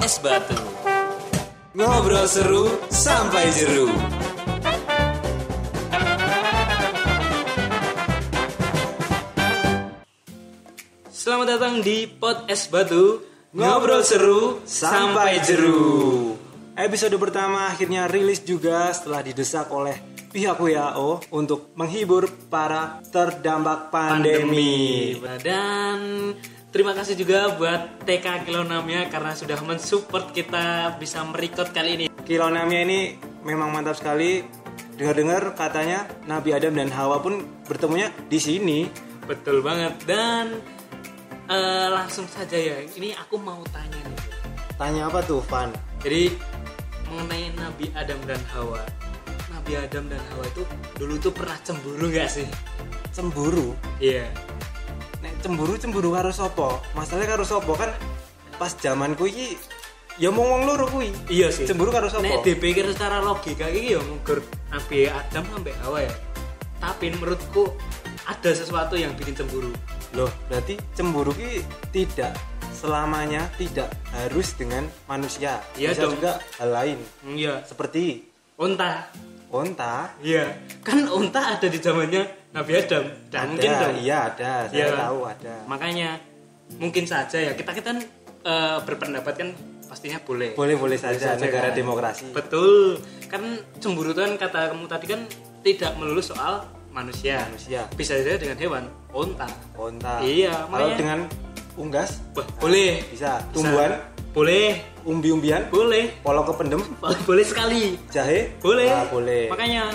es batu. Ngobrol seru sampai jeru. Selamat datang di Pot Es Batu. Ngobrol seru sampai jeru. Episode pertama akhirnya rilis juga setelah didesak oleh pihak WHO untuk menghibur para terdampak pandemi. Dan terima kasih juga buat TK Kilonamnya karena sudah mensupport kita bisa merecord kali ini. Kilonamnya ini memang mantap sekali. Dengar-dengar katanya Nabi Adam dan Hawa pun bertemunya di sini. Betul banget dan eh, langsung saja ya. Ini aku mau tanya nih. Tanya apa tuh, Van? Jadi mengenai Nabi Adam dan Hawa. Nabi Adam dan Hawa itu dulu tuh pernah cemburu gak sih? Cemburu. Iya. Nek cemburu cemburu karo sopo? Masalahnya karo sopo kan pas zamanku iki ya mau ngomong loro kuwi. Iya sih. Cemburu karo sopo? Nek dipikir secara logika iki ya mungkin Nabi Adam sampai Hawa ya. Tapi menurutku ada sesuatu yang bikin cemburu. Loh, berarti cemburu ki tidak selamanya tidak harus dengan manusia. Iya Bisa dong. juga hal lain. Iya. Seperti Unta. Onta. Iya. Kan unta ada di zamannya Nabi Adam. Dan ada, mungkin dong. iya ada. Saya Iya. tahu ada. Makanya mungkin saja ya kita kita eh, berpendapat kan pastinya boleh. Boleh-boleh saja, saja, negara kan? demokrasi. Betul. Kan cemburu itu kan kata kamu tadi kan tidak melulu soal manusia. Manusia. Bisa saja dengan hewan, unta. Onta. Iya, Kalau makanya- dengan unggas boleh. bisa. Bisa. Tumbuhan, Boleh. umbi-umbian, Boleh. polong kependem, Boleh sekali. jahe, Boleh. Ah, boleh. Makanya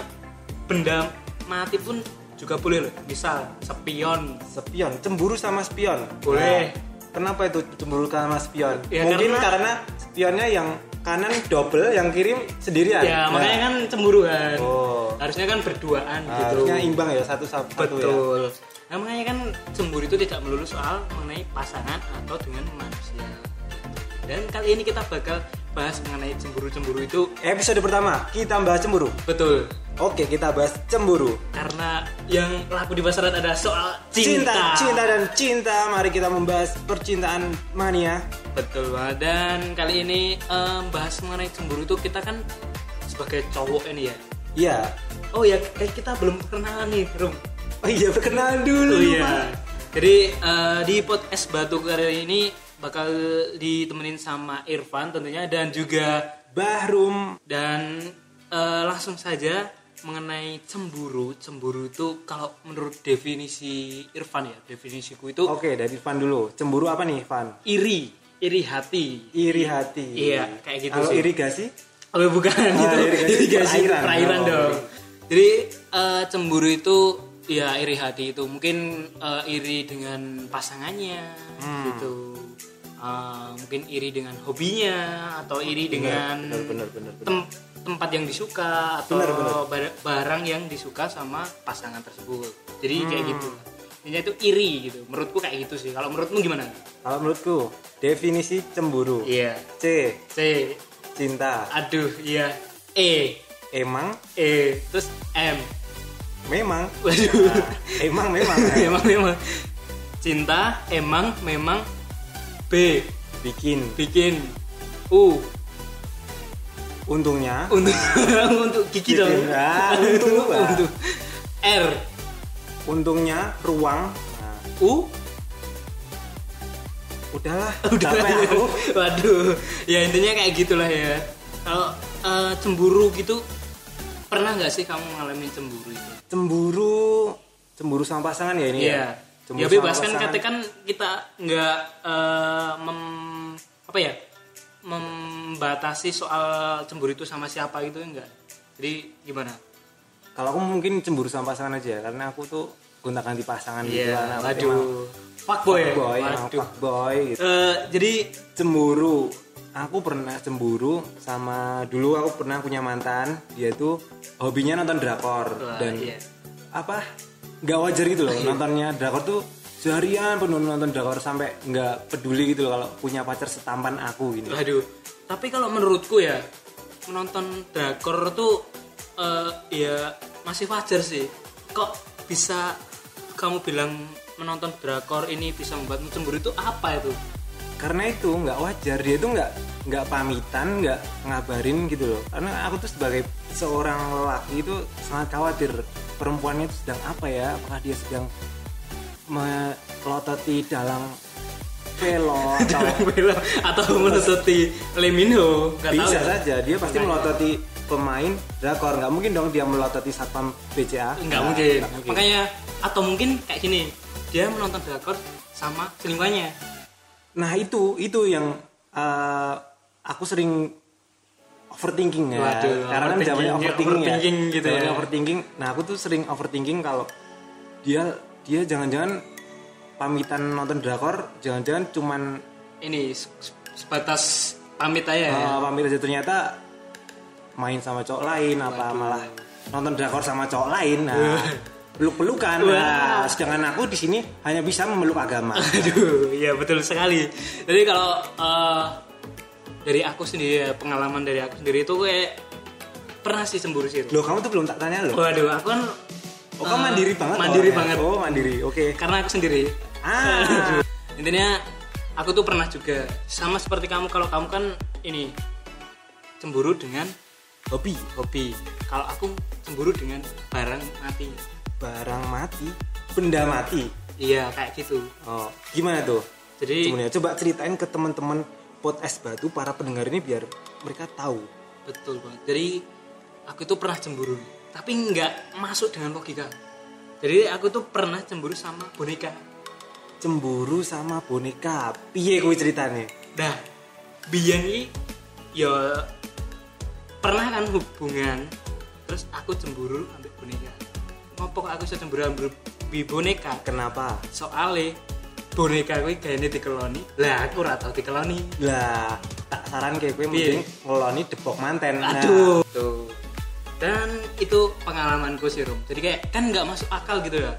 benda mati pun juga boleh loh. Misal spion. Spion, cemburu sama spion. Boleh. Nah, kenapa itu cemburu sama spion? Ya, Mungkin karena- karena, spionnya yang kanan double, yang kirim sendirian. Ya, Nah, makanya kan cemburu kan. Oh. Harusnya kan berduaan gitu. harusnya imbang ya satu satu ya. Nah, makanya kan cemburu itu tidak melulu soal mengenai pasangan atau dengan manusia. Dan kali ini kita bakal bahas mengenai cemburu-cemburu itu. Episode pertama kita bahas cemburu. Betul. Oke, kita bahas cemburu. Karena yang laku di pasaran ada soal cinta. cinta dan cinta. Mari kita membahas percintaan mania. Betul banget. Dan kali ini em, bahas mengenai cemburu itu kita kan sebagai cowok ini ya. Iya. Oh ya, kita belum kenalan nih, Rum. Oh iya, perkenalan dulu. Oh iya. Jadi eh, di podcast Batu kali ini bakal ditemenin sama Irfan tentunya dan juga Bahrum. dan eh, langsung saja mengenai cemburu. Cemburu itu kalau menurut definisi Irfan ya, definisiku itu Oke, dari Van dulu. Cemburu apa nih, Van? iri, iri hati. Iri hati. Iya, kayak gitu Kalau sih. irigasi? Oh bukan gitu. irigasi Irigasi perairan. perairan Oh, dong. oke. Jadi eh, cemburu itu ya iri hati itu mungkin eh, iri dengan pasangannya Hmm. gitu. Eh, mungkin iri dengan hobinya atau iri dengan benar, benar, benar, benar. tem- tempat yang disuka atau benar. bar- barang yang disuka sama pasangan tersebut. Jadi kayak Hmm. gitu. Intinya itu iri gitu. Menurutku kayak gitu sih. Kalau menurutmu gimana? Kalau menurutku, definisi cemburu. Iya. C. C. Cinta. Aduh, iya. E. Emang, E. Terus M. memang. Waduh. Emang, memang. memang memang cinta emang memang B Bikin. bikin U Untungnya. untuk untuk gigi dong Ah, untung untuk R Untungnya ruang. Nah, U udahlah. udah capek aku. waduh ya intinya kayak gitulah ya kalau eh, cemburu gitu pernah nggak sih kamu ngalamin cemburu itu Cemburu, cemburu sama pasangan ya ini Iya. ya. Cemburu Ya bebas kan kata kan kita nggak eh, mem apa ya membatasi soal cemburu itu sama siapa gitu enggak. Jadi gimana? Kalau aku mungkin cemburu sama pasangan aja karena aku tuh gonta ganti pasangan gitu Iya, kan. Aku emang waduh. Fuckboy. ya? Boy, Waduh. fuckboy gitu. Eh, jadi Cemburu. Aku pernah cemburu sama dulu aku pernah punya mantan, dia tuh hobinya nonton drakor Wah, dan iya. apa? nggak wajar gitu loh nontonnya drakor tuh seharian penuh nonton drakor sampai nggak peduli gitu loh kalau punya pacar setampan aku gini. Waduh. Tapi kalau menurutku ya menonton drakor tuh eh, ya masih wajar sih. Kok bisa kamu bilang menonton drakor ini bisa membuatmu cemburu itu apa itu? Karena itu nggak wajar dia itu nggak nggak pamitan nggak ngabarin gitu loh. Karena aku tuh sebagai seorang lelaki itu sangat khawatir perempuannya itu sedang apa ya? Apakah dia sedang melototi dalam velo atau Bela atau menutupi Lemino? Bisa saja dia pasti melototi pemain drakor. Nggak mungkin dong dia melototi satpam BCA nggak Nah, mungkin. mungkin. makanya atau mungkin kayak gini dia menonton drakor sama selingkuhannya nah itu itu yang eh, aku sering overthinking ya. Waduh, karena kan overthinking, zamannya ya, overthinking, overthinking ya gitu ya. overthinking. Nah aku tuh sering overthinking kalau dia dia jangan-jangan pamitan nonton drakor jangan-jangan cuman ini se- sebatas pamit aja ya? Eh, pamit aja. Ternyata main sama cowok lain apa Waduh. malah nonton drakor sama cowok lain. Nah peluk-pelukan nah, sedangkan aku di sini hanya bisa memeluk agama Aduh, iya betul sekali. Jadi kalau eh, dari aku sendiri ya, pengalaman dari aku sendiri itu kayak pernah sih cemburu sih. loh kamu tuh belum tak tanya loh Waduh, aku kan Oh, kamu eh, mandiri banget Mandiri orangnya. banget. Oh, mandiri. Oke. Karena aku sendiri. Ah. Intinya aku tuh pernah juga sama seperti kamu kalau kamu kan ini cemburu dengan Hobi. hobi. Kalau aku cemburu dengan barang mati. Barang mati, benda mati. Iya, kayak gitu. Oh, gimana tuh? Jadi Sebenarnya coba ceritain ke teman-teman pot es batu para pendengar ini biar mereka tahu. Betul banget. Jadi aku itu pernah cemburu, tapi nggak masuk dengan logika. Jadi aku tuh pernah cemburu sama boneka. Cemburu sama boneka. Piye kuwi ceritanya? Dah, biyen iki ya pernah kan hubungan, terus aku cemburu ambil boneka. Ngopo aku bisa cemburu ambil bi boneka? Kenapa? Soale boneka kuwi gayane dikeloni. Lah aku ora tau dikeloni. Lah, tak saran kayak gue mending ngeloni depok manten. Nah, Aduh. Tuh. Dan itu pengalamanku sih Rum. Jadi kayak kan nggak masuk akal gitu ya.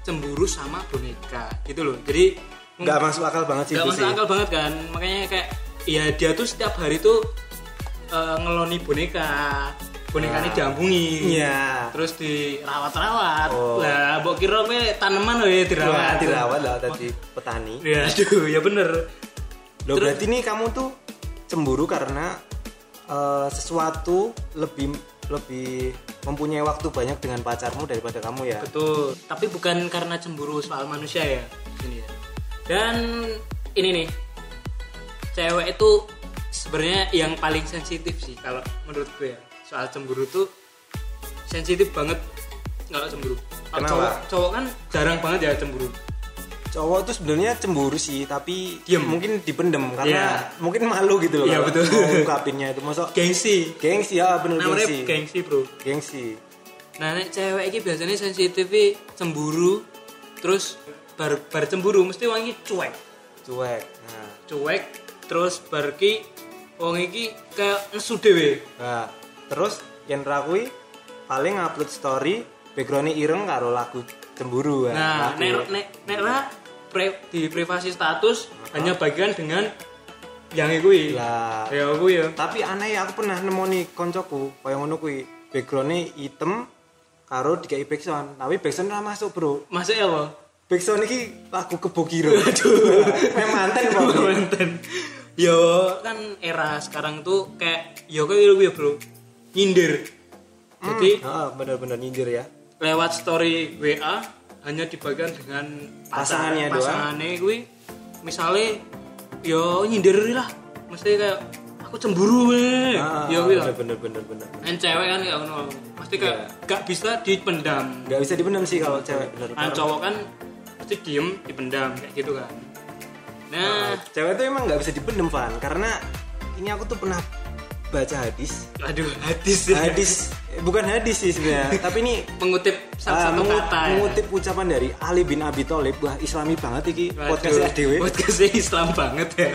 Cemburu sama boneka gitu loh. Jadi nggak masuk akal banget sih nggak masuk sih. akal banget kan. Makanya kayak ya dia tuh setiap hari tuh eh, ngeloni boneka. Bonekanya diambungi. Iya. Terus dirawat-rawat. Oh. Lah, mbok kira kowe tanaman ya dirawat. dirawat lah tadi petani. Ya aduh, ya bener. Loh Terus- berarti nih kamu tuh cemburu karena eh, sesuatu lebih lebih mempunyai waktu banyak dengan pacarmu daripada kamu ya. Betul. Tapi bukan karena cemburu soal manusia ya. Ini ya. Dan ini nih. Cewek itu sebenarnya yang paling sensitif sih kalau menurutku ya. Soal cemburu tuh sensitif banget kalau cemburu. Kalau Kenapa? Cowok, cowok kan jarang banget ya cemburu. Cowok tuh sebenarnya cemburu sih, tapi Diem. mungkin dipendem karena Iya. mungkin malu gitu loh. Iya, kalau betul. Mau ungkapinnya itu masuk Gengsi. gengsi ya bener Namanya gengsi. gengsi, Bro. Gengsi. Nah, nek cewek ini biasanya sensitif cemburu terus bar, bar cemburu mesti wangi cuek. Cuek. Nah, Cuek terus bar ki wong iki kayak nesu dhewe. nah, terus yang rakui paling upload story backgroundnya ireng karo lagu cemburu ya. Nah, nek nek nek lah pre- di privasi status hanya bagian dengan yang kuwi. Lah, Ya kuwi ya. tapi aneh aku pernah nemu nih koncoku kaya ngono kuwi backgroundnya hitam karo dikai backsound tapi backsound ora masuk bro Masuk ya apa? backsound ini lagu kebogiro aduh manten kok Manten. Yo kan era sekarang tuh kayak yo kayak gitu ya, Bro. Nyindir. Jadi ah bener-bener nyindir ya. lewat story WA hanya dibagikan dengan Pasangannya doang. pasangannya gue misalnya yo nyindir lah. Mesti kayak aku cemburu weh ah, yo gitu bener bener bener bener. Kan cewek kan kayak ngono. Pasti kayak Iya. gak bisa dipendam. Nggak bisa dipendam sih kalau cewek bener kan cowok kan pasti diem dipendam kayak gitu kan. Nah. Cewek tuh emang nggak bisa dipendam Van. Karena ini aku tuh pernah baca hadis aduh hadis ya. hadis bukan hadis sih sebenarnya tapi ini mengutip Ah, salah satu mengut- kata ya. mengutip ucapan dari Ali bin Abi Thalib wah islami banget iki podcast RDW podcastnya Islam banget ya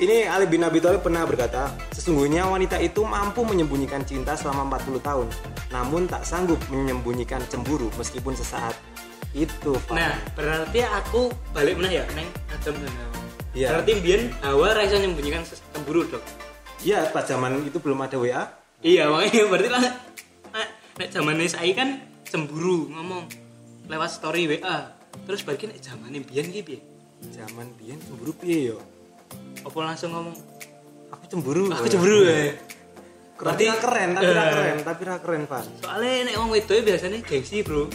Ini Ali bin Abi Thalib pernah berkata, sesungguhnya wanita itu mampu menyembunyikan cinta selama 40 tahun, namun tak sanggup menyembunyikan cemburu meskipun sesaat. Itu, Pak. Nah, berarti aku balik meneh ya neng Hawa. Iya. Berarti Bian Hawa Raisa menyembunyikan cemburu dong. Iya, pas zaman itu belum ada WA. Iya, makanya berarti lah nek nek zaman saya kan cemburu ngomong lewat story WA. Terus bagi nek zaman Bian ki piye? Zaman biyen cemburu piye yo? apa langsung ngomong aku cemburu aku cemburu ya tapi ra keren tapi Eh. keren tapi ra keren pan soalnya nek wong wedok biasanya gengsi bro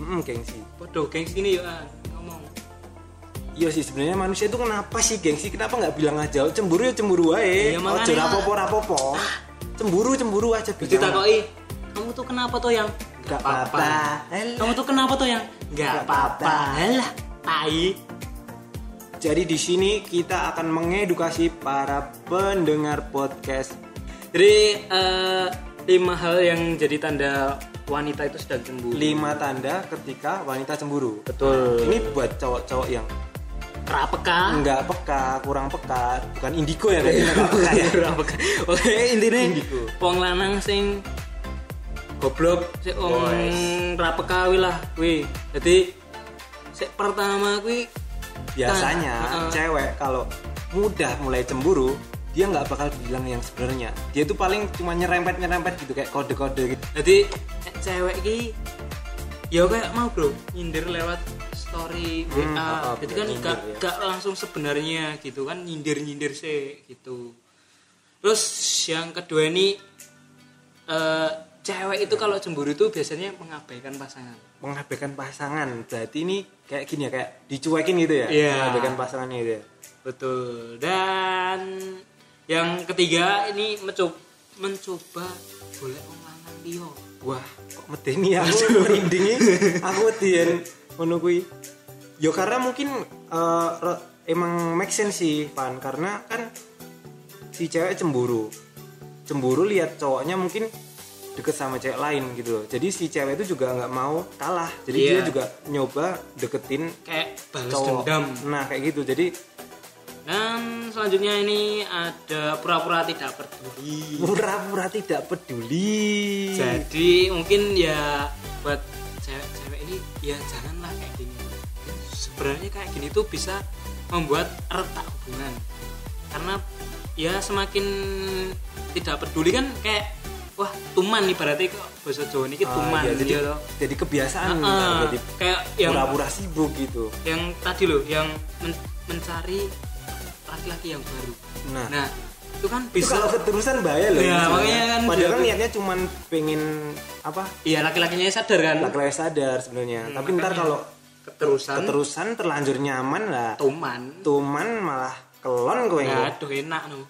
mm gengsi podo gengsi ini ya ngomong iya sih sebenarnya manusia itu kenapa sih gengsi? Kenapa nggak bilang aja "Oh, cemburu ya cemburu aja Iya, ojo rapopo rapopo cemburu cemburu aja Terus ditakoki kamu tuh kenapa tuh yang? Gak apa-apa. Kamu tuh kenapa tuh yang? Gak apa-apa. lah tai. Jadi di sini kita akan mengedukasi para pendengar podcast. jadi eh, lima hal yang jadi tanda wanita itu sedang cemburu. Lima tanda ketika wanita cemburu. betul. Ini buat cowok-cowok yang kerapeka enggak peka, kurang peka, bukan indigo ya enggak peka ya. Kerapeka. oke intinya Indigo. wong lanang sing goblok sik wong rapeka kuwi lah kuwi jadi sik pertama kuwi Biasanya Heeh. cewek kalau mudah mulai cemburu, dia nggak bakal bilang yang sebenarnya. Dia tuh paling cuma nyerempet-nyerempet gitu kayak kode-kode gitu. jadi cewek ki ya kayak mau bro nyindir lewat story Hmm, WA apa-apa, jadi kan nyindir gak, ya. gak langsung sebenarnya gitu kan nyindir nyindir sih gitu terus yang kedua ini eh, cewek itu kalau cemburu itu biasanya mengabaikan pasangan Mengabaikan pasangan. Berarti ini kayak gini ya, kayak dicuekin gitu ya. Iya. Mengabaikan pasangannya gitu ya. betul dan yang ketiga ini mencoba mencoba boleh wong lanang liya Wah, kok medeni aku merinding iki. Aku wedien ngono kuwi. Ya karena mungkin re- emang make sense sih, Pan, karena kan si cewek cemburu. Cemburu lihat cowoknya mungkin deket sama cewek lain gitu loh. Jadi si cewek itu juga nggak mau kalah. Jadi Iya. dia juga nyoba deketin kayak balas cowok. dendam Nah, kayak gitu. Jadi Dan selanjutnya ini ada pura-pura tidak peduli. pura-pura tidak peduli. Jadi mungkin ya buat ya janganlah kayak gini. Sebenarnya kayak gini tuh bisa membuat retak hubungan. Karena ya semakin tidak peduli kan kayak wah tuman nih berarti kok bahasa Jawa ini Ah, tuman iya, jadi, toh. jadi kebiasaan ntar, ah. jadi kayak yang pura-pura sibuk gitu. yang tadi loh yang men- mencari laki-laki yang baru. Nah, Nah, itu kan bisa kalau keterusan bahaya loh. Sebenarnya. makanya kan Padahal kan niatnya cuman pengen apa? Iya laki-lakinya sadar kan Laki-laki sadar sebenarnya. Hmm, Tapi ntar kalau keterusan keterusan terlanjur nyaman lah. tuman. Tuman malah kelon kowe. Ya aduh enak no.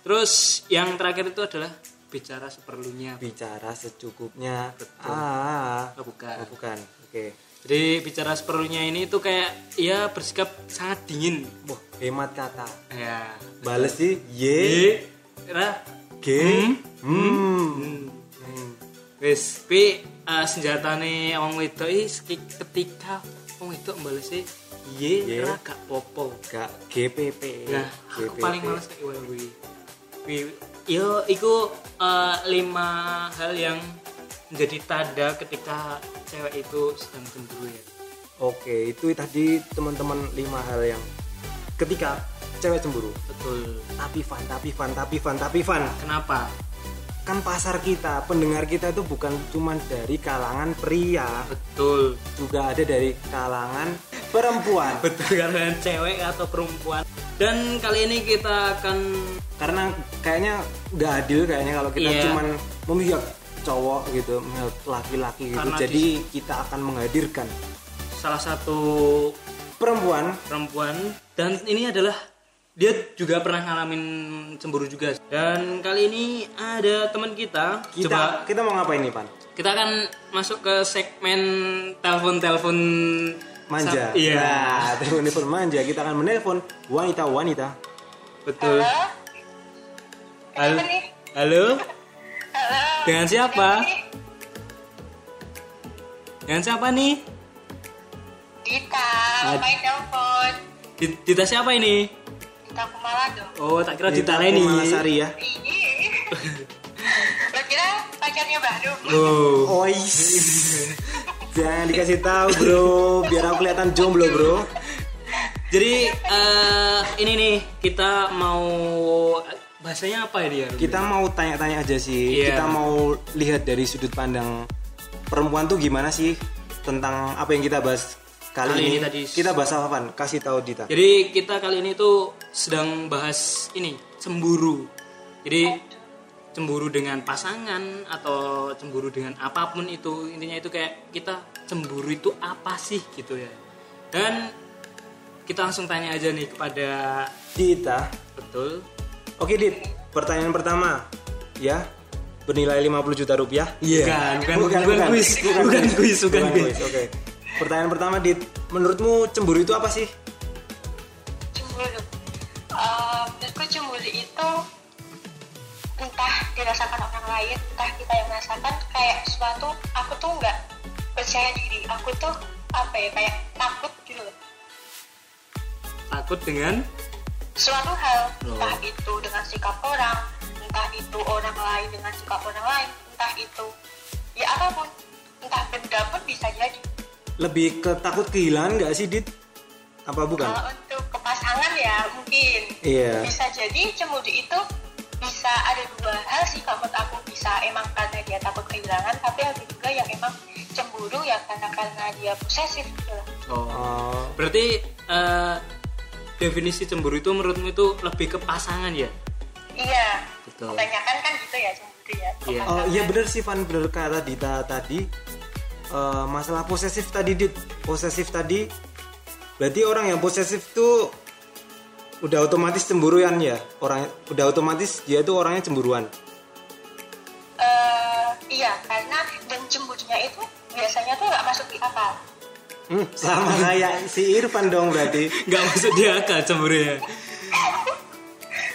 Terus yang terakhir itu adalah bicara seperlunya. Bicara secukupnya. Betul. Ah, Oh, bukan. oh, bukan. Oke. Jadi bicara seperlunya ini tuh kayak ya bersikap sangat dingin. Wah, hemat kata. Ya. Bales sih Y, Ye, ra, G, hmm. hmm. Hmm. Wes, pi uh, senjatane wong wedok iki seki- ketika wong wedok balesi ye Ye. ra gak popo. Gak GPP. Nah, aku GPP. paling males kayak gue Yo, iku eh, lima hal yang menjadi tanda ketika cewek itu sedang cemburu ya. Oke, itu tadi teman-teman lima hal yang ketika cewek cemburu. Betul. Tapi fun, tapi fun, tapi fun, tapi fun. Kenapa? kan pasar kita, pendengar kita itu bukan cuma dari kalangan pria, Betul. juga ada dari kalangan perempuan. Betul karena cewek atau perempuan. Dan kali ini kita akan Karena kayaknya nggak adil kayaknya kalau kita Iya. cuman memihak cowok gitu, memihak laki-laki gitu. Karena Jadi kita akan menghadirkan salah satu perempuan perempuan dan ini adalah dia juga pernah ngalamin cemburu juga. Dan kali ini ada teman kita. kita Coba kita mau ngapain nih pan kita akan masuk ke segmen telepon-telepon manja Sab- Iya. nah, telepon telepon manja kita akan menelpon wanita wanita Betul. Halo. Halo. Halo. Dengan siapa? Dengan siapa nih? Dita, main telepon. Di- Dita siapa ini? Dita Kumalado. Oh, tak kira Dita Leni Leni. Malasari ya. Lo kira pacarnya baru? Oh. Ois. Jangan dikasih tahu bro, biar aku kelihatan jomblo bro. Jadi eh, ini nih kita mau bahasanya apa ya? Ruben? Kita mau tanya-tanya aja sih. Iya. Kita mau lihat dari sudut pandang perempuan tuh gimana sih tentang apa yang kita bahas kali, Kali ini. ini tadi. Kita bahas apa Pan? Kasih tahu Dita. Jadi kita kali ini tuh sedang bahas ini cemburu. Jadi cemburu dengan pasangan atau cemburu dengan apa pun itu intinya itu kayak kita cemburu itu apa sih gitu ya. Dan kita langsung tanya aja nih kepada Dita betul oke Dit. Pertanyaan pertama. Ya. Bernilai 50 juta rupiah. Bukan, bukan, bukan kuis, bukan kuis, bukan kuis. oke. Pertanyaan pertama Dit. Menurutmu cemburu itu apa sih? Cemburu. Eh, menurutku cemburu itu entah dirasakan orang lain entah kita yang merasakan kayak suatu aku tuh nggak percaya diri. Aku tuh apa ya kayak takut gitu takut dengan suatu hal Oh. entah itu dengan sikap orang entah itu orang lain dengan sikap orang lain entah itu ya apa pun entah benda pun bisa jadi lebih ke takut kehilangan nggak sih Dit apa bukan kalau untuk ke pasangan ya mungkin Iya. bisa jadi cemburu itu bisa ada dua hal sih kalau menurut aku bisa emang karena dia takut kehilangan tapi ada juga yang emang cemburu ya karena karena dia posesif gitu oh. Berarti eh, definisi cemburu itu menurutmu itu lebih ke pasangan ya? iya. Betul. kebanyakan kan gitu ya cemburu ya. Iya. oh iya bener sih Van bener kata Dita tadi. Eh, masalah posesif tadi Dit. Posesif tadi berarti orang yang posesif tuh udah otomatis cemburuan ya? Orang udah otomatis dia tuh orangnya cemburuan? Eh, iya karena dan cemburunya itu biasanya tuh nggak masuk di akal Hmm, sama kayak si Irfan dong berarti. Gak masuk di akal cemburu ya?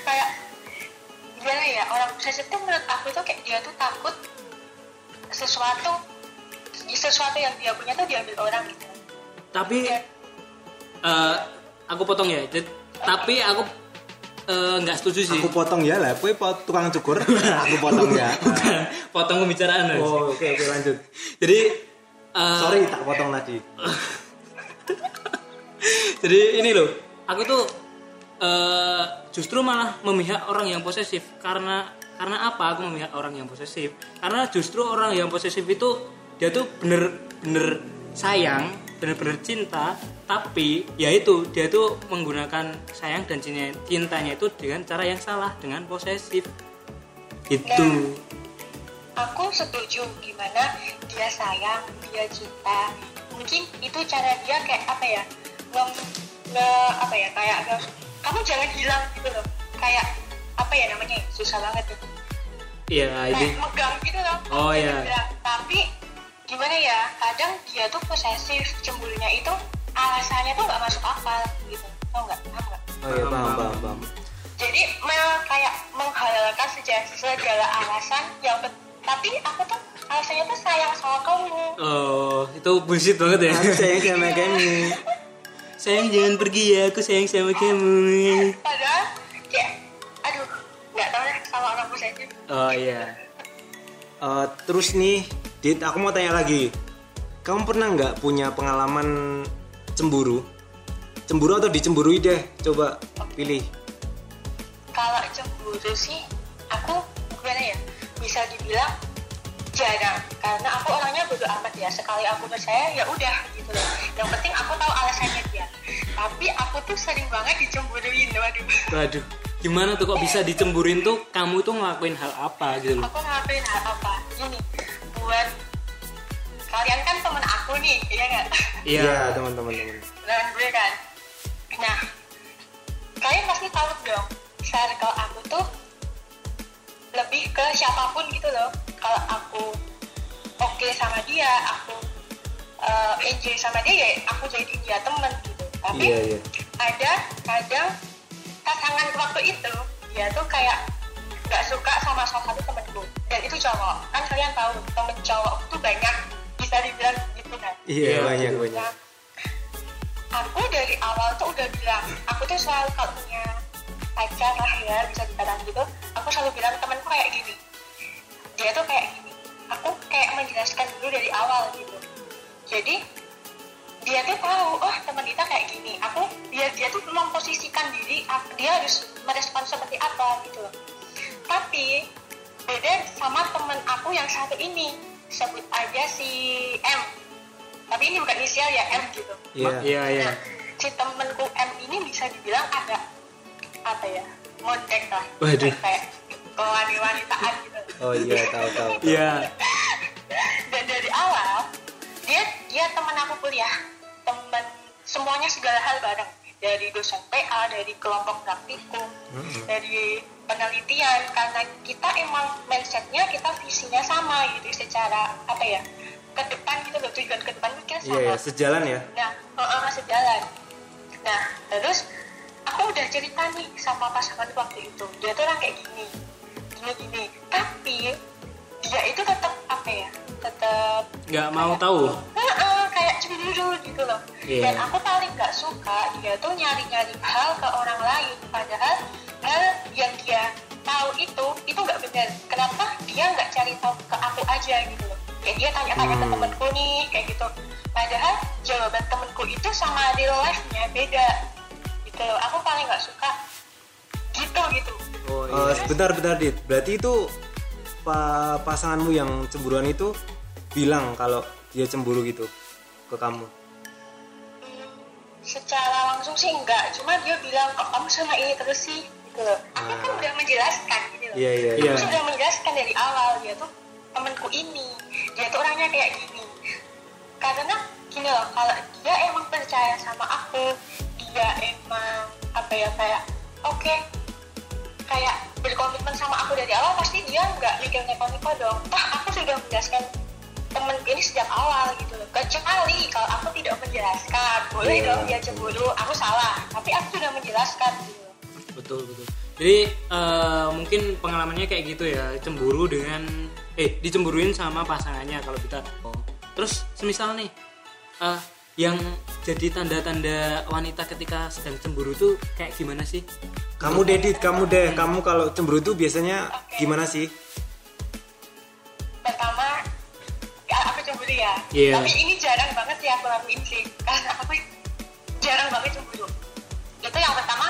kayak gimana ya orang posesif tuh menurut aku tuh kayak dia tuh takut sesuatu sesuatu yang dia punya tuh diambil orang gitu Tapi eh, aku potong ya. Jadi- tapi aku eh, nggak setuju sih. Aku potong ya lah, kue pot tukang cukur. aku potong ya. Bukan, potong pembicaraan. Oh, oke oke lanjut. Jadi eh, Sorry tak potong tadi. Jadi ini loh, aku tuh eh, justru malah memihak orang yang posesif karena karena apa aku memihak orang yang posesif? Karena justru orang yang posesif itu dia tuh bener-bener sayang, bener-bener cinta, tapi ya itu dia tuh menggunakan sayang dan cinta- cintanya itu dengan cara yang salah, dengan posesif. Itu. Aku setuju gimana dia sayang dia cinta mungkin itu cara dia kayak apa ya nge, nge- apa ya kayak nge- kamu jangan hilang gitu loh kayak apa ya namanya susah banget tuh Iya, ini. kayak megang gitu loh Oh, iya. hilang. tapi gimana ya kadang dia tuh posesif cemburunya itu alasannya tuh nggak masuk akal gitu tau nggak paham nggak Oh iya paham paham paham. jadi me- kayak menghalalkan segala, segala alasan yang tapi aku tuh alasannya tuh sayang sama kamu Oh, itu bullshit banget ya. Aku sayang sama kamu. sayang jangan pergi ya, aku sayang sama kamu. padahal kayak aduh nggak tahu deh sama orang posesif Oh iya. Eh, terus nih, Dit, aku mau tanya lagi. Kamu pernah nggak punya pengalaman cemburu? Cemburu atau dicemburui deh? Coba pilih. kalau cemburu sih aku gimana ya bisa dibilang jarang karena aku orangnya bodo amat ya. Sekali aku percaya ya udah gitu loh. Yang penting aku tahu alasannya dia. Tapi aku tuh sering banget dicemburuin. Waduh. Waduh, gimana tuh kok bisa dicemburin tuh? Kamu tuh ngelakuin hal apa gitu loh? aku ngelakuin hal apa? Gini buat kalian kan temen aku nih iya nggak? Iya. teman-teman. teman. nah gue kan. Nah kalian pasti tahu dong circle aku tuh lebih ke siapa pun gitu loh kalau aku oke sama dia aku uh, enjoy sama dia ya aku jadi dia temen gitu tapi Iya iya. ada kadang pasangan waktu itu dia tuh kayak nggak suka sama salah satu temenku dan itu cowok kan kalian tahu temen cowok tuh banyak bisa dibilang gitu kan Iya Iya, banyak banyak. Nah, aku dari awal tuh udah bilang, aku tuh selalu kalau punya pacar lah ya, bisa dikatakan gitu, aku selalu bilang temanku. Dia tuh kayak gini. Aku kayak menjelaskan dulu dari awal gitu. Jadi dia tuh tahu, oh teman kita kayak gini. Aku dia dia tuh memposisikan diri, aku- dia harus merespon seperti apa gitu. Tapi beda sama temen aku yang satu ini, sebut aja si M. Tapi ini bukan inisial ya M gitu. Iya. Iya, iya. Nah, si temenku M ini bisa dibilang agak apa ya mondek lah Waduh. kayak kewani-wanitaan gitu oh iya tahu tahu Iya. dan dari awal dia dia teman aku kuliah. Teman semuanya segala hal bareng. Dari dosen PA dari kelompok praktikum dari penelitian. Karena kita emang mindsetnya kita visinya sama gitu secara apa ya ke depan gitu loh tujuan ke depan kita sama iya ya sejalan ya? Nah, uh, uh, sejalan. Nah, terus aku udah cerita nih sama pasangan waktu itu. Dia tuh orang kayak gini, gini gini. Tapi dia itu tetap apa ya? Tetap Nggak mau tahu. Kayak cemburu gitu loh. Iya. Dan aku paling nggak suka dia tuh nyari-nyari hal ke orang lain. Padahal hal yang dia tahu itu itu nggak benar. Kenapa dia nggak cari tahu ke aku aja gitu loh? Kayak dia tanya-tanya ke Hmm. temenku nih kayak gitu. Padahal jawaban temenku itu sama real life-nya beda. Gitu. loh. Aku paling nggak suka gitu gitu. Oh Eh, sebentar bentar dit. Berarti itu pa- pasanganmu yang cemburuan itu bilang kalau dia cemburu gitu ke kamu? Hmm, secara langsung sih enggak. Cuma dia bilang kok kamu sama ini terus sih. Gitu loh. Aku kan Ah. udah menjelaskan gitu loh. Iya iya Iya. aku sudah menjelaskan dari awal dia tuh temanku ini. Dia tuh orangnya kayak gini. Karena gini loh kalau dia emang percaya sama aku dia emang apa ya kayak oke kayak berkomitmen sama aku dari awal pasti dia nggak mikir neko-neko dong. Wah aku sudah menjelaskan temen ini sejak awal gitu loh. Kecuali kalau aku tidak menjelaskan boleh Iya. dong dia cemburu aku salah. Tapi aku sudah menjelaskan gitu betul betul. Jadi eh, mungkin pengalamannya kayak gitu ya. Cemburu dengan eh dicemburuin sama pasangannya kalau kita. Oh. terus semisal nih eh, yang jadi tanda-tanda wanita ketika sedang cemburu tuh kayak gimana sih kamu deh dit kamu deh kamu kalau cemburu tuh biasanya Oke. gimana sih? Pertama ya, aku cemburu ya. Iya. tapi ini jarang banget sih aku lakuin sih. Karena aku jarang banget cemburu. Itu yang pertama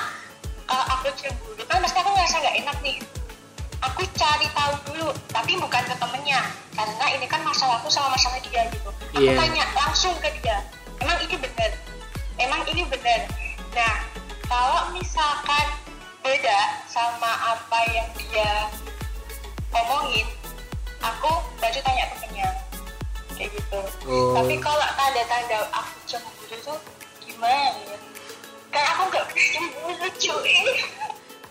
kalau aku cemburu. Kan pasti aku ngerasa nggak enak nih. Aku cari tahu dulu tapi bukan ke temennya. Karena ini kan masalah aku sama masalah dia gitu. Aku Iya. tanya langsung ke dia emang ini benar emang ini benar nah kalau misalkan beda sama apa yang dia omongin aku baru tanya temennya. Kayak gitu. Oh. tapi kalau tanda-tanda aku cemburu tuh gimana ya? Kayak aku nggak cemburu cuy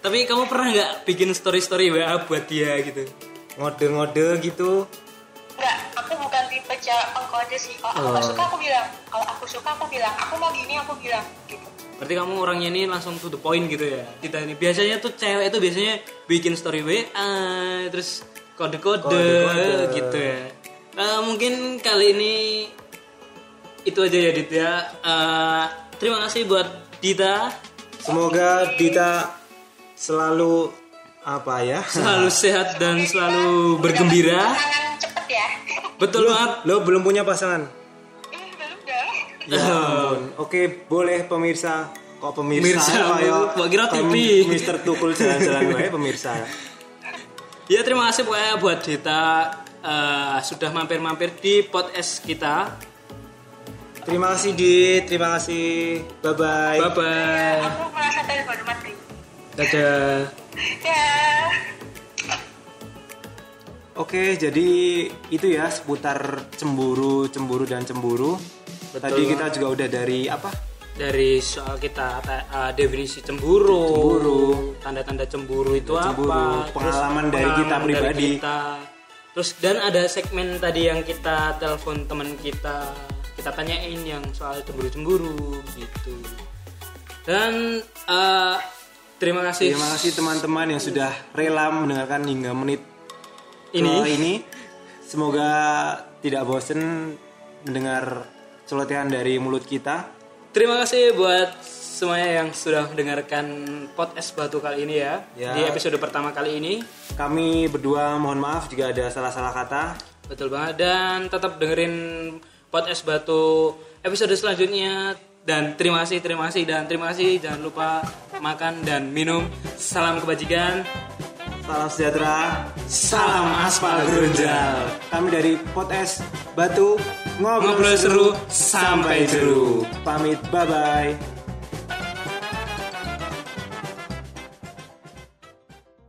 tapi kamu pernah nggak bikin story story wa buat dia gitu? Ngode-ngode gitu. Nggak aku bukan tipe cewek pengkode sih. Kalau aku Oh. suka aku bilang. Kalau aku suka aku bilang. Aku mau gini aku bilang. Gitu Berarti kamu orangnya ini langsung to the point gitu ya. Kita ini biasanya tuh cewek itu biasanya bikin story WA terus kode-kode Kode-kode. gitu ya. Eh, mungkin kali ini itu aja ya Dit ya. Eh, terima kasih buat Dita semoga Dita selalu apa ya selalu sehat dan selalu bergembira. Cepet ya Betul lo, banget. lo belum punya pasangan Ya ampun. Oke, boleh pemirsa. Kok pemirsa? Pemirsa, gua kira kayak TV. Mister Tukul jalan-jalan wae pemirsa. Ya terima kasih pokoknya buat Dita eh, sudah mampir-mampir di podcast kita. Terima kasih Dit, terima kasih. Bye bye. Bye bye. aku merasa telepon mati Dadah. ya Oke, jadi itu ya seputar cemburu, cemburu dan cemburu. Tadi kita juga udah dari apa? dari soal kita ta- uh, definisi cemburu, Cemburu. tanda-tanda cemburu itu Cemburu, apa, terus pengalaman dari kita dari pribadi. kita. Terus dan ada segmen tadi yang kita telepon teman kita, kita tanyain yang soal cemburu-cemburu gitu. Dan uh, terima kasih. Terima kasih teman-teman yang sudah rela mendengarkan hingga menit Ini. ini. Semoga tidak bosen mendengar celotehan dari mulut kita. Terima kasih buat semuanya yang sudah mendengarkan podcast batu kali ini ya. Ya. Di episode pertama kali ini. Kami berdua mohon maaf jika ada salah-salah kata. Betul banget dan tetap dengerin podcast batu episode selanjutnya dan terima kasih terima kasih dan terima kasih jangan lupa makan dan minum salam kebajikan Salam sejahtera. salam aspal gerunjal Kami dari Potes Batu ngobrol, ngobrol seru sampai jeru Pamit, bye bye.